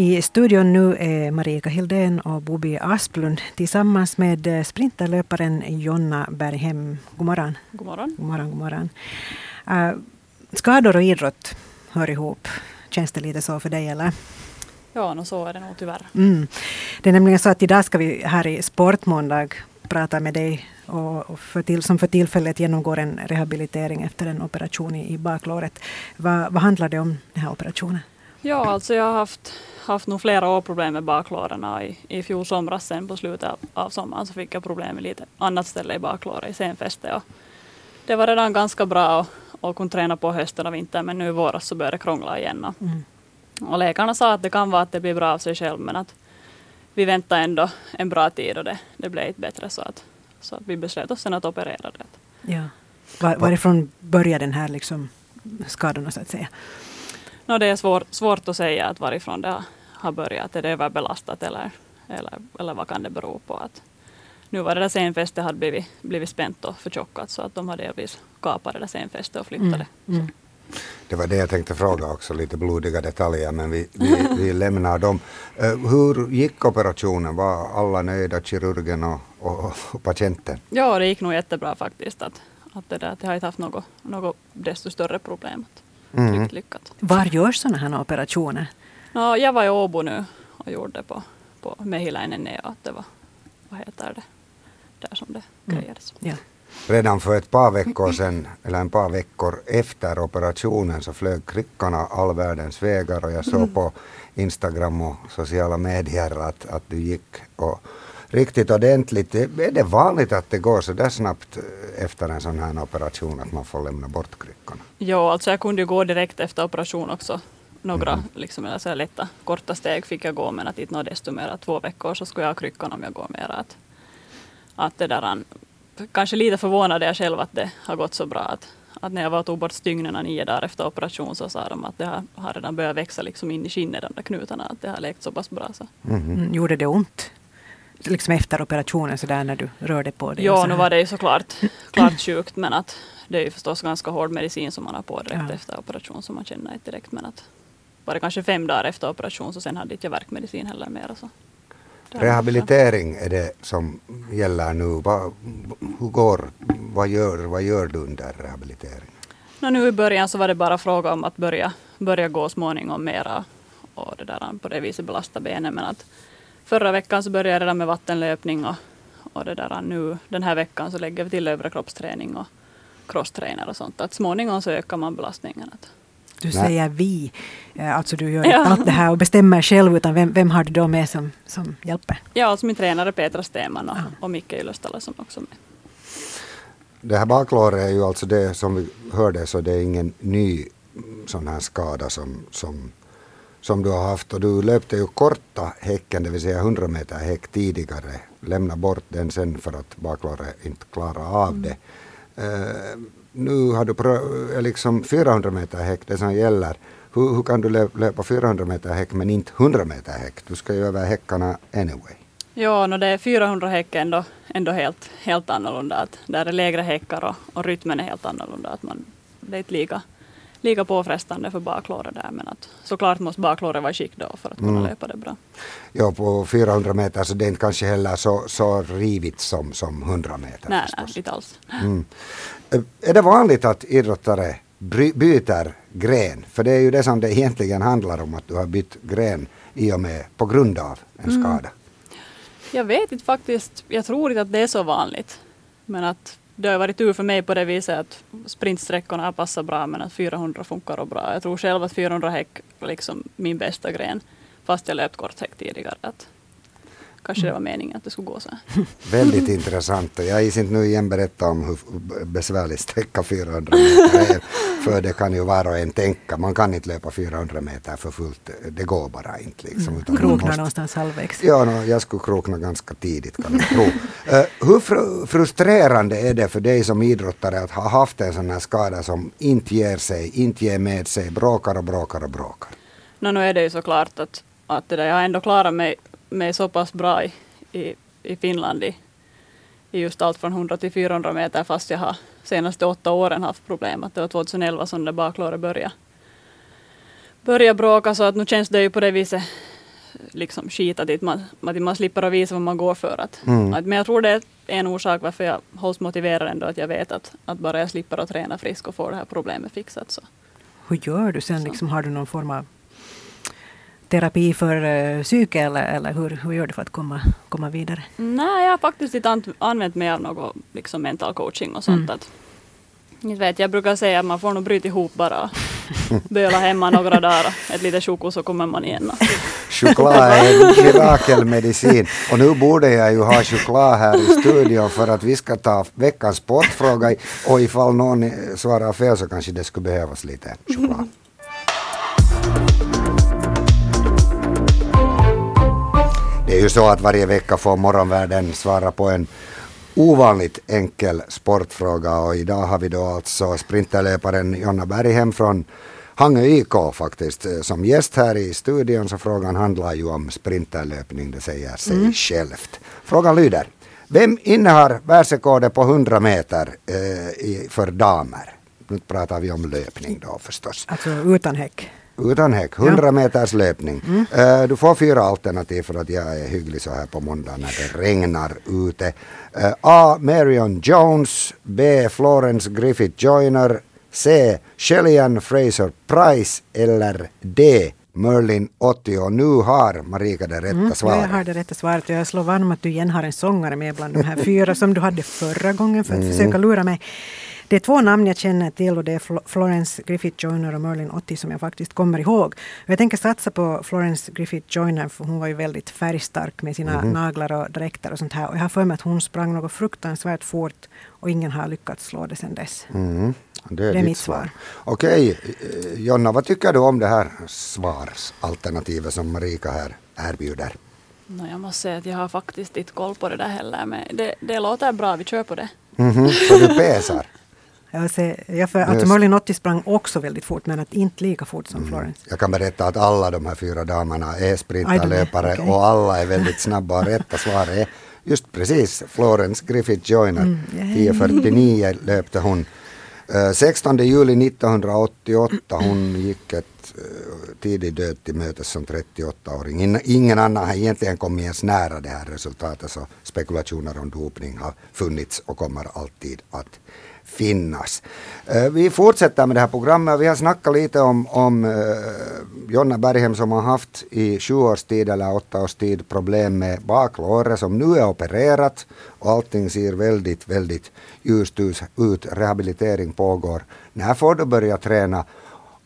I studion nu är Marika Hildén och Bobi Asplund tillsammans med eh, sprinterlöparen Jonna Berghem. God morgon. God morgon. God morgon, god morgon. Uh, skador och idrott hör ihop. Känns det lite så för dig eller? Ja, no, så är det nog tyvärr. Mm. Det är nämligen så att idag ska vi här i Sportmåndag prata med dig och för till, som för tillfället genomgår en rehabilitering efter en operation i, i baklåret. Va, vad handlar det om den här operationen? Ja, alltså jag har haft, haft nog flera år problem med baklåren. I, I fjol somras sen på slutet av, sommaren så fick jag problem med lite annat ställe i baklåret, i senfäste. Och det var redan ganska bra att kunna träna på hösten och vintern men nu i våras så började det krångla igen. Och, mm. och läkarna sa att det kan vara att det blir bra av sig själv men att vi väntade ändå en bra tid och det, det blev inte bättre så att, så att vi beslöt oss sen att operera det. Ja. Var, varifrån började den här liksom skadorna så att säga? No, det är svår, svårt att säga att varifrån det har börjat. Är det överbelastat eller, eller, eller vad kan det bero på? Att nu var det där senfästet hade blivit, blivit spänt och förtjockat så att de hade delvis kapat det där senfästet och flyttade. Mm. Mm. Det var det jag tänkte fråga också, lite blodiga detaljer, men vi, vi, vi lämnar dem. Uh, hur gick operationen? Var alla nöjda, kirurgen och, och, och, patienten? Ja, det gick nog jättebra faktiskt. Att, att det, där, att jag har inte haft något, något desto större problem. Mm. Riktigt lyckat. Var görs sådana här operationer? No, jag var i Åbo nu och gjorde på, på Mehiläinen Neo. Att det var, vad heter det, där som det mm. grejades. Ja. Redan för ett par veckor sedan, eller en par veckor efter operationen så flög kryckorna all världens vägar och jag såg mm. på Instagram och sociala medier att, att du gick och riktigt ordentligt. Är det vanligt att det går så där snabbt efter en sån här operation att man får lämna bort kryckorna? Ja, alltså jag kunde ju gå direkt efter operation också. Några mm. liksom, eller så lätta, korta steg fick jag gå, men att inte nå desto mer. Två veckor så skulle jag ha kryckorna om jag går mer. Att, att det där, kanske lite förvånad är jag själv att det har gått så bra. Att, att när jag var och tog bort stygnerna nio dagar efter operation så sa de att det har, har redan börjat växa liksom in i skinnet, de där knutarna. Att det har lekt så pass bra. Så. Mm. Mm. Gjorde det ont? Liksom efter operationen så där när du rörde på dig? Ja, nu var det ju såklart klart sjukt men att det är ju förstås ganska hård medicin som man har på direkt ja. efter operation så man känner inte direkt men att var det kanske fem dagar efter operation så sen hade inte jag värkmedicin heller mer. Så. Rehabilitering är det som gäller nu. Vad, hur går, vad, gör, vad gör du under rehabilitering? No, nu i början så var det bara fråga om att börja, börja gå småningom mera och det där, på det viset belasta benen men att förra veckan så började jag redan med vattenlöpning och, och det där, nu den här veckan så lägger vi till övre kroppsträning och crosstrainer och sånt. Att småningom så ökar man belastningen. Du säger vi, eh, alltså du gör ja. allt det här och bestämmer själv, utan vem, vem har du då med som, som hjälper? Ja, alltså min tränare Petra Stenman och, och Micke Ylöstala som också är med. Det här baklåret är ju alltså det som vi hörde, så det är ingen ny sån här skada som, som som du har haft och du löpte ju korta häcken, det vill säga 100 meter häck tidigare, lämna bort den sen för att baklåret inte klarar av mm. det. Uh, nu har du prö- eh, liksom 400 meter häck, det som gäller. Hur, hur kan du löpa 400 meter häck men inte 100 meter häck? Du ska ju över häckarna anyway. Ja, no det är 400 häck ändå, ändå helt, helt annorlunda. Att där är lägre häckar och, och rytmen är helt annorlunda. Att man, det är inte lika lika påfrestande för baklåret där. Men att såklart måste baklåret vara i skick då för att kunna mm. löpa det bra. Ja, på 400 meter så det är inte kanske heller så, så rivigt som, som 100 meter. Nej, nej inte alls. Mm. Är det vanligt att idrottare byter gren? För det är ju det som det egentligen handlar om, att du har bytt gren i och med på grund av en mm. skada. Jag vet inte faktiskt, jag tror inte att det är så vanligt. Men att det har varit tur för mig på det viset att sprintsträckorna har passat bra men att 400 funkar bra. Jag tror själv att 400 häck var liksom min bästa gren fast jag löpt kort häck tidigare. Att kanske det var meningen att det skulle gå så här. Väldigt intressant. Jag is inte nu igen berätta om hur besvärlig sträcka 400 meter är. För det kan ju var och en tänka. Man kan inte löpa 400 meter för fullt. Det går bara inte. Liksom, mm. Krokna måste... någonstans halvvägs. Ja, no, jag skulle krokna ganska tidigt kan jag tro. uh, hur fr frustrerande är det för dig som idrottare att ha haft en sån här skada som inte ger sig, inte ger med sig, bråkar och bråkar och bråkar? No, nu är det ju såklart att, att det där, jag har ändå klarat mig mig så pass bra i, i, i Finland i, i just allt från 100 till 400 meter fast jag har senaste åtta åren haft problem. Att det var 2011 som det baklåret började, började bråka så att nu känns det ju på det viset liksom skita dit. Man, att man slipper att visa vad man går för. Att, Mm. att, men jag tror det är en orsak varför jag hålls motiverad ändå. Att jag vet att, att bara jag slipper att träna frisk och få det här problemet fixat. Så. Hur gör du sen? Liksom, har du någon form av terapi för uh, psyke eller, eller hur, hur gör du för att komma, komma vidare? Nej, jag har faktiskt inte an- använt mig av något liksom mental coaching och sånt. Mm. Att, jag, vet, jag brukar säga att man får nog bryta ihop bara. Böla hemma några dagar, ett litet choko så kommer man igen. Choklad är en mirakelmedicin. Och nu borde jag ju ha choklad här i studion för att vi ska ta veckans sportfråga. Och ifall någon svarar fel så kanske det skulle behövas lite choklad. Är ju så att varje vecka får morgonvärlden svara på en ovanligt enkel sportfråga och idag har vi då alltså sprinterlöparen Jonna Berghem från Hangö IK faktiskt eh, som gäst här i studion så frågan handlar ju om sprinterlöpning, det säger sig självt. Frågan lyder, vem innehar världsrekordet på 100 meter eh, för damer? Nu pratar vi om löpning då förstås. Alltså utan häck. Utan häck, 100 meters löpning. Eh, du får fyra alternativ för att jag är hygglig så här på måndag när det regnar ute. Eh, A. Marion Jones. B. Florence Griffith Joyner. C. Shellyan Fraser Price. Eller D. Merlin 80. Och nu har Marika det rätta Mm, svaret. jag har det rätta svaret och jag slår vad om att du igen har en sångare med bland de här fyra som du hade förra gången för att Mm. försöka lura mig. Det är två namn jag känner till och det är Flo- Florence Griffith Joyner och Merlin Otti som jag faktiskt kommer ihåg. Och jag tänker satsa på Florence Griffith Joyner för hon var ju väldigt färgstark med sina Mhm. naglar och dräkter och sånt här. Och jag har för mig att hon sprang något fruktansvärt fort och ingen har lyckats slå det sedan dess. Mm, det är, Det är mitt svar. svar. Okej, eh, Jonna, vad tycker du om det här svarsalternativet som Marika här erbjuder? No, jag måste säga att jag har faktiskt inte koll på det där heller. Men det, det låter bra, vi kör på det. Mhm, Så du pesar? Jag ser, jag för. Merlin Otti sprang också väldigt fort men att inte lika fort Mm. som Florence. Jag kan berätta att alla de här fyra damerna är är, okej. och alla är väldigt snabba och rätta svaret är just precis Florence Griffith Joyner. Mm, yay. 10.49 löpte hon. Eh, 16 juli 1988 hon gick ett uh, tidig död till mötes som 38-åring. In, ingen annan har egentligen kommit ens nära det här resultatet så spekulationer om dopning har funnits och kommer alltid att finnas. Eh, vi fortsätter med det här programmet. Vi har snackat lite om, om eh, Jonna Berghem som har haft i sju års tid eller åtta års tid problem med baklåret som nu är opererat och allting ser väldigt, väldigt ljust ut. ut. Rehabilitering pågår. När får du börja träna?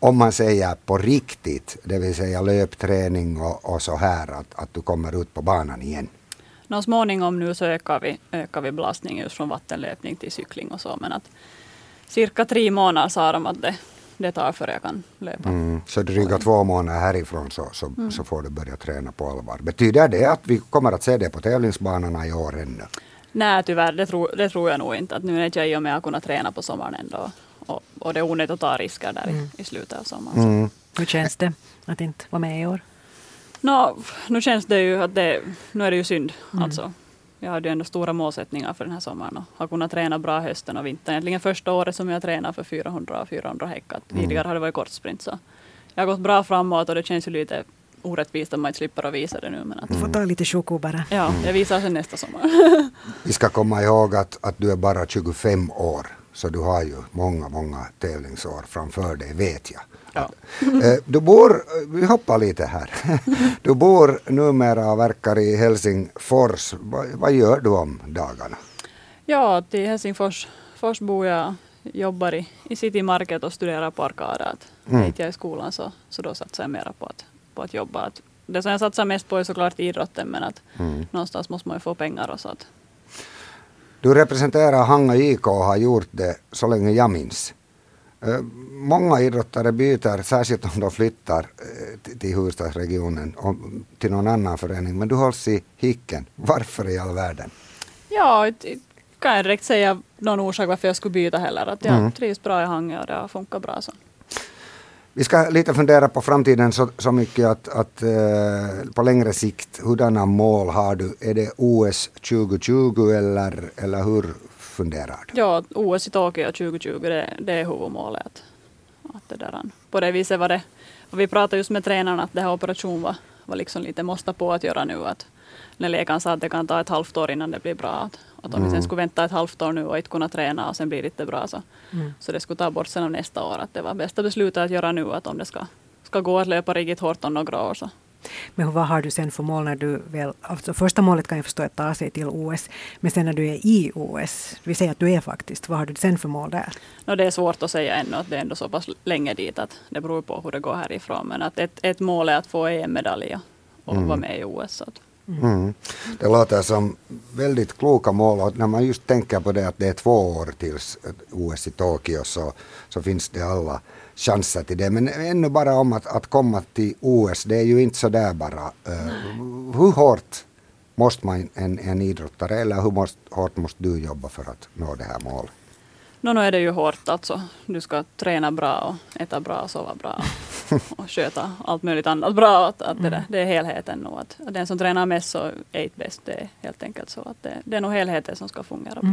Om man säger på riktigt, det vill säga löpträning och, och så här, att, att du kommer ut på banan igen. Nå, småningom nu så ökar vi, ökar vi belastningen just från vattenlöpning till cykling och så. Men att cirka tre månader sa de att det, det tar för jag kan löpa. Mm. Så dryga två månader härifrån så, så, så får du börja träna på allvar. Betyder det att vi kommer att se det på tävlingsbanorna i år ännu? Nej tyvärr, det tror, det tror jag nog inte. Att nu är inte jag i och med att kunna träna på sommaren ändå. Och, och det är onödigt att ta risker där i, i slutet av sommaren. Mm. Hur känns det att inte vara med i år? Nå, nu känns det ju att det, nu är det ju synd. Alltså. Jag hade ju ändå stora målsättningar för den här sommaren och har kunnat träna bra hösten och vintern. Egentligen första året som jag tränade för 400 och 400 häck. Att Tidigare har det varit kortsprint så jag har gått bra framåt och det känns ju lite orättvist att man inte slipper att visa det nu. Men att, Du får ta lite choko bara. ja, jag visar sen nästa sommar. Vi ska komma ihåg att, att du är bara 25 år. Så du har ju många, många tävlingsår framför dig, vet jag. Ja. Eh, Du bor, vi hoppar lite här. Du bor numera och verkar i Helsingfors. Vad, gör du om dagarna? Ja, till Helsingfors Fors bor jag, jobbar i, i City Market och studerar på Arkadat. Mm. Mm. jag i skolan så, så då satsar jag mera på att, på att jobba. Att det som jag satsar mest på är såklart idrotten men att Mm. någonstans måste man ju få pengar och så. Att, Du representerar Hanga IK och har gjort det så länge jag minns. Eh, Många idrottare byter, särskilt om de flyttar eh, till- huvudstadsregionen till någon annan förening. Men du hålls i Hicken. Varför i all världen? ja, kan jag direkt säga någon orsak varför jag skulle byta heller. Att jag Mm. trivs bra i Hangö och det har funkat bra så. Vi ska lite fundera på framtiden så, så mycket att, att eh, på längre sikt, hurdana mål har du? Är det OS 2020 eller, eller hur funderar du? Ja, OS i Tokyo 2020 det, det är huvudmålet. Att, att det där, på det viset var det, och vi pratade just med tränarna att det här operationen var, var liksom lite måste på att göra nu. Att när läkaren sa att det kan ta ett halvt år innan det blir bra. Att, att om vi sen skulle vänta ett halvt år nu och inte kunna träna och sen blir det inte bra så, så det skulle ta bort sen av nästa år. Att det var bästa beslutet att göra nu. Att om det ska, ska gå att löpa riktigt hårt om några år så Men vad har du sen för mål när du väl... Alltså första målet kan jag förstå att ta sig till OS. Men sen när du är i OS, vi säger att du är faktiskt, vad har du sen för mål där? No, det är svårt att säga ännu, att det är ändå så pass länge dit att det beror på hur det går härifrån. Men att ett, ett mål är att få EM-medalj och Mm. vara med i OS. Så att, Mm. Det låter som väldigt kloka mål och när man just tänker på det att det är två år tills OS i Tokyo så, så finns det alla chanser till det. Men ännu bara om att, att komma till OS, det är ju inte så där bara. Uh, hur hårt måste man en, en idrottare eller hur måste, hårt måste du jobba för att nå det här målet? no, nu är det ju hårt alltså. Du ska träna bra och äta bra och sova bra. Och sköta allt möjligt annat bra. Att, att det, där, det är helheten. Att, att den som tränar mest så är inte bäst. Det är helt enkelt så att det, det är nog helheten som ska fungera bra.